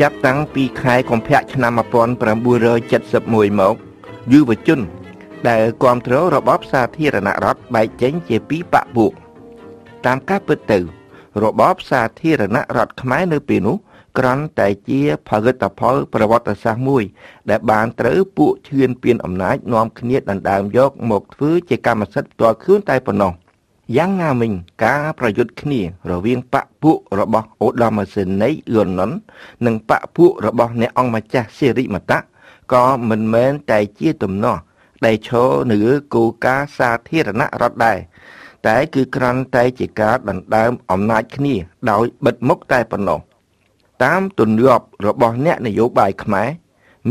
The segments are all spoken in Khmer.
ចាប់តាំងពីខែកុម្ភៈឆ្នាំ1971មកយុវជន ដែលគ្រប់គ្រងរបបសាធារណរដ្ឋបែកចេញជាពីរបកពួកតាមការពិតទៅ របបសាធារណរដ្ឋខ្មែរនៅពេលនោះគ្រាន់តែជាផលិតផលប្រវត្តិសាស្ត្រមួយ ដែលបានត្រូវពួកឈឿនពៀនអំណាចនាំគ្នាដណ្ដើមយកមកធ្វើជាកម្មសិទ្ធិផ្ទាល់ខ្លួនតែប៉ុណ្ណោះ យ៉ាងណាមិញការប្រយុទ្ធគ្នារវាងបកពួករបស់អូដាមសេនីយឺណុននិងបកពួករបស់អ្នកអង្គម្ចាស់សេរីមតៈក៏មិនមែនតែជាទំនាស់ដែលឈរនៅលើគោលការណ៍សាធារណរដ្ឋដែរតែគឺគ្រាន់តែជាការដណ្ដើមអំណាចគ្នាដោយបិទមុខតែប៉ុណ្ណោះតាមទន្លាប់របស់អ្នកនយោបាយខ្មែរ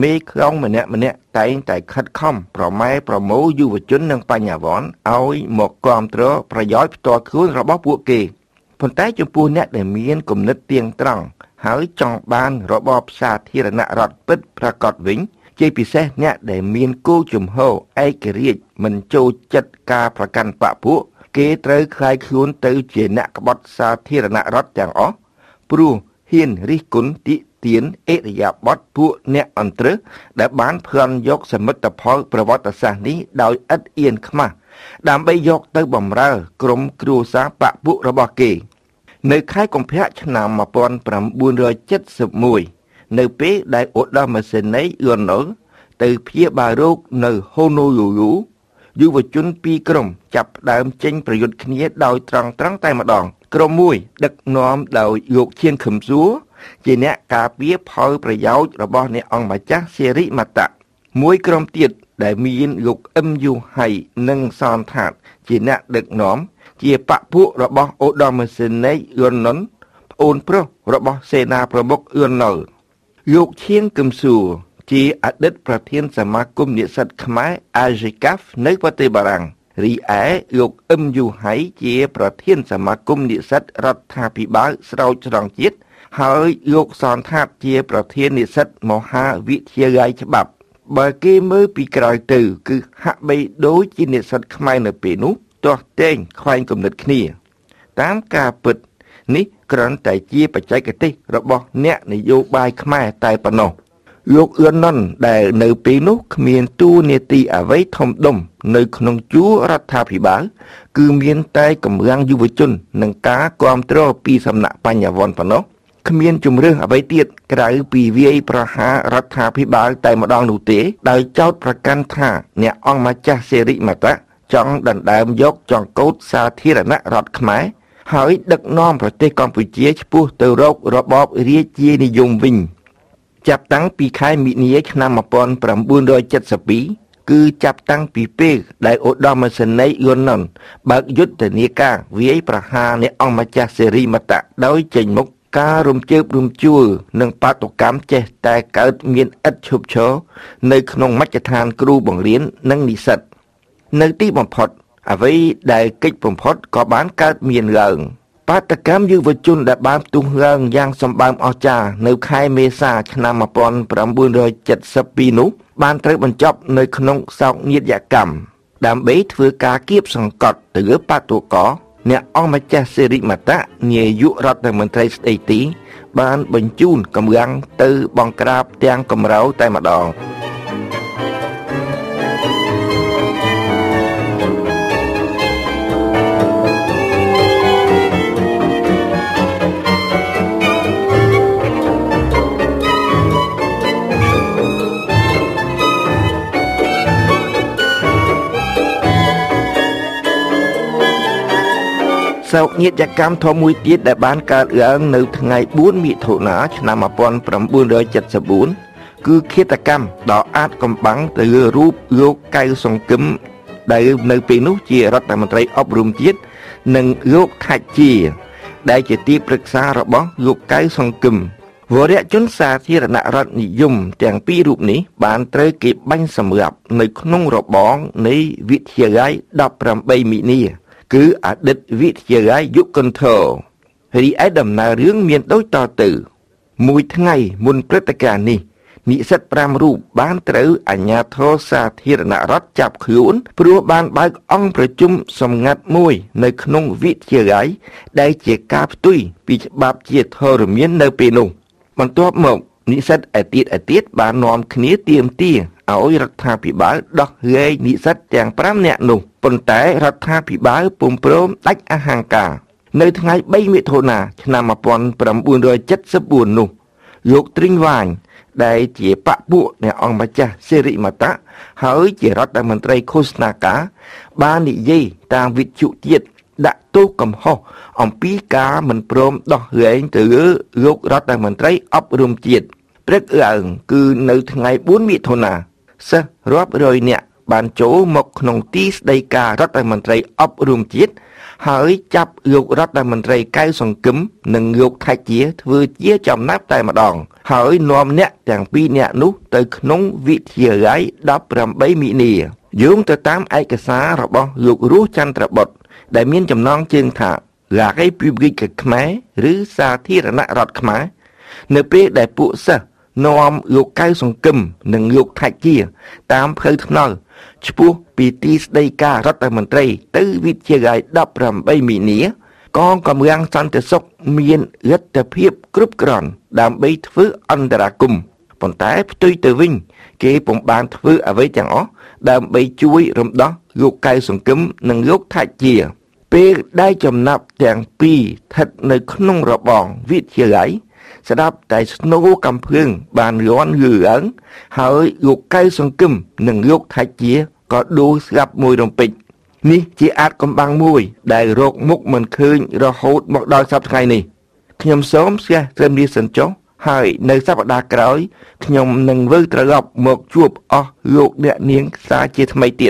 មេក្រុងម្នាក់ម្នាក់តែងតែខិតខំប្រម៉ែប្រមូលយុវជននិងបញ្ញវន្តឲ្យមកគ្រប់គ្រងប្រយោជន៍ផ្ទាល់ខ្លួនរបស់ពួកគេប៉ុន្តែចំពោះអ្នកដែលមានគំនិតទៀងត្រង់ហើយចង់បានរបបសាធារណរដ្ឋពិតប្រកបវិញជាពិសេសអ្នកដែលមានគោលជំហរឯករាជ្យមិនចូលចិត្តការប្រកាន់បកពួកគេត្រូវខ្លាយខ្លួនទៅជាអ្នកក្បត់សាធារណរដ្ឋទាំងអស់ព្រោះ ហ៊ានរិះគន់តិទានអេរយាបតពួកអ្នកអន្ត្រឹសដែលបានផ្លន់យកសមិទ្ធផលប្រវត្តិសាស្ត្រនេះដោយឥតអៀនខ្មាស់ដើម្បីយកទៅបំរើក្រុមគ្រួសារបពពួករបស់គេ នៅខែកុម្ភៈឆ្នាំ1971នៅពេលដែលឧត្តមសេនីយ៍យួនណូទៅព្យាបាលរោគនៅហូណូយូយូ យុវជនពីរក្រុមចាប់ផ្ដើមចេញប្រយុទ្ធគ្នាដោយត្រង់ត្រង់តែម្ដង ក្រុមមួយ ដឹកនាំដោយលោកឈៀនខឹមសួរជាអ្នកការពារផលប្រយោជន៍របស់អ្នកអង្គម្ចាស់សេរីមតៈមួយក្រុមទៀតដែលមានលោកអឹមយូហៃនិងសនថាតជាអ្នកដឹកនាំជាបពពួករបស់អូដាមសេនីយឺននុនប្អូនប្រុសរបស់សេនាប្រមុខយឺនណុលលោកឈៀងកឹមសួរ ជាអតីតប្រធានសមាគមនិស្សិតខ្មែរ AJCAF នៅប្រទេសបារាំងរីឯលោកអឹមយូហៃជា ប្រធានសមាគមនិស្សិតរដ្ឋាភិបាលស្រោចស្រង់ជាតិហើយលោកសនថាតជា ប្រធាននិស្សិតមហាវិទ្យាល័យច្បាប់បើគេមើលពីក្រោយទៅ គឺហាក់បីដូចជានិស្សិតខ្មែរនៅពេលនោះទាស់តែងខ្វែងគំនិតគ្នា តាមការពិត នេះគ្រាន់តែជាបច្ចេកទេសរបស់អ្នកនយោបាយខ្មែរតែប៉ុណ្ណោះ។ លោកអឿនណុនដែលនៅពេលនោះគ្មានទូនាទីអ្វីធំដុំនៅក្នុងជួររដ្ឋាភិបាលគឺមានតែកម្លាំងយុវជន និងការគ្រប់គ្រងពីសំណាក់បញ្ញវន្តប៉ុណ្ណោះគ្មានជំរឿសអ្វីទៀតក្រៅពីវាយប្រហាររដ្ឋាភិបាលតែម្ដងនោះទេដោយចោទប្រកាន់ថាអ្នកអង្គម្ចាស់សេរីមតៈចង់ដណ្ដើមយកចង្កូតសាធារណរដ្ឋខ្មែរហើយដឹកនាំប្រទេសកម្ពុជាឆ្ពោះទៅរករបបរាជានិយមវិញ ចាប់តាំងពីខែមិនិនាឆ្នាំ1972គឺចាប់តាំងពីពេលដែលឧត្តមសេនីយ៍យួនណុនបើកយុទ្ធនាការវាយប្រហារអ្នកអង្គម្ចាស់សេរីមតៈដោយចេញមុខការរំជើបរំជួលនិងបាតុកម្មចេះតែកើតមានឥតឈប់ឈរនៅក្នុងមជ្ឈដ្ឋានគ្រូបង្រៀននិងនិស្សិត នៅទីបំផុតអ្វីដែលកិច្ចបំផុតក៏បានកើតមានឡើង។ បាតកម្មយុវជនដែលបានផ្ទុះឡើងយ៉ាងសម្បើមអស្ចារ្យនៅខែមេសាឆ្នាំ1972នោះបានត្រូវបញ្ចប់នៅក្នុងសោកនាដកម្មដើម្បីធ្វើការគៀបសង្កត់ទៅលើបាតុកោអ្នកអង្គម្ចាស់សេរីមតៈនាយករដ្ឋមន្ត្រីស្ដីទី បានបញ្ជូនកម្លាំងទៅបង្ក្រាបទាំងកម្រៅតែម្ដង សោកនាដកម្មធំមួយទៀតដែលបានកើតឡើងនៅថ្ងៃ4មិថុនាឆ្នាំ1974គឺឃាតកម្មដ៏អាចកំបាំងទៅលើរូបលោកកៅសង្គមដែលនៅពេលនោះជារដ្ឋមន្ត្រីអប់រំជាតិនិងលោកថាច់ជា ដែលជាទីប្រឹក្សារបស់លោកកៅសង្គមវរៈជនសាធារណរដ្ឋនិយមទាំងពីររូបនេះបានត្រូវគេបាញ់សម្លាប់នៅក្នុងរបងនៃវិទ្យាល័យ18មីនា គឺអតីតវិទ្យាល័យយុគន្ធររីឯដំណើររឿងមានដូចតទៅមួយថ្ងៃមុនព្រឹត្តិការណ៍នេះនិស្សិត5រូបបានត្រូវអាជ្ញាធរសាធារណរដ្ឋចាប់ខ្លួនព្រោះបានបើកអង្គប្រជុំសម្ងាត់មួយនៅក្នុងវិទ្យាល័យដែលជាការផ្ទុយពីច្បាប់ជាធរមាននៅពេលនោះ បន្ទាប់មក និស្សិតឯទៀតឯទៀតបាននាំគ្នាទៀមទាឲ្យរដ្ឋាភិបាលដោះលែងនិស្សិតទាំង5នាក់នោះប៉ុន្តែរដ្ឋាភិបាលពុំព្រមដាច់អហង្ការ នៅថ្ងៃ3មិថុនាឆ្នាំ1974នោះលោកទ្រីងវ៉ាញដែលជាបពុនៃអង្គម្ចាស់សេរីមតៈហើយជារដ្ឋមន្ត្រីឃោសនាការបាននិយាយតាមវិទ្យុជាតិដាក់ទោសកំហុសអំពីការមិនព្រមដោះលែងទៅលើលោករដ្ឋមន្ត្រីអប់រំជាតិ ព្រឹកឡើងគឺនៅថ្ងៃ4មិថុនាសិស្សរាប់រយនាក់បានចូលមកក្នុងទីស្តីការរដ្ឋមន្ត្រីអប់រំជាតិហើយចាប់លោករដ្ឋមន្ត្រីកៅសង្គមនិងលោកថៃជាធ្វើជាចំណាប់តែម្ដង ហើយនាំអ្នកទាំងពីរនាក់នោះទៅក្នុងវិទ្យាល័យ18មីនាយោងទៅតាមឯកសាររបស់លោករស់ចន្ទ្របុត្រដែលមានចំណងជើងថា La République ខ្មែរឬសាធារណរដ្ឋខ្មែរនៅពេលដែលពួកសិស្ស នាំលោកកៅសង្គមនិងលោកថៃជាតាមផ្លូវថ្នល់ឆ្ពោះពីទីស្តីការរដ្ឋមន្ត្រី ទៅវិទ្យាល័យ18មីនាកងកម្លាំងសន្តិសុខមានលទ្ធភាពគ្រប់គ្រាន់ដើម្បីធ្វើអន្តរាគមន៍ប៉ុន្តែផ្ទុយទៅវិញ គេពុំបានធ្វើអ្វីទាំងអស់ដើម្បីជួយរំដោះលោកកៅសង្គមនិងលោកថាច់ជា ពេលដែលចំណាប់ទាំងពីរស្ថិតនៅក្នុងរបងវិទ្យាល័យ ស្ដាប់តែស្នូកំភ្លើងបានរាន់យឺឡើងហើយលោកកៅសង្គមនិងលោកថាច់ជាក៏ដួលស្លាប់មួយរំពេចនេះជាអាចកំបាំងមួយ ដែលរកមុខមិនឃើញរហូតមកដល់សប្តាហ៍នេះខ្ញុំសូមស្ទះត្រឹមនេះសិនចុះហើយនៅសប្តាហ៍ក្រោយខ្ញុំនឹងវិលត្រឡប់មកជួបអស់លោកអ្នកនាងសាជាថ្មីទៀត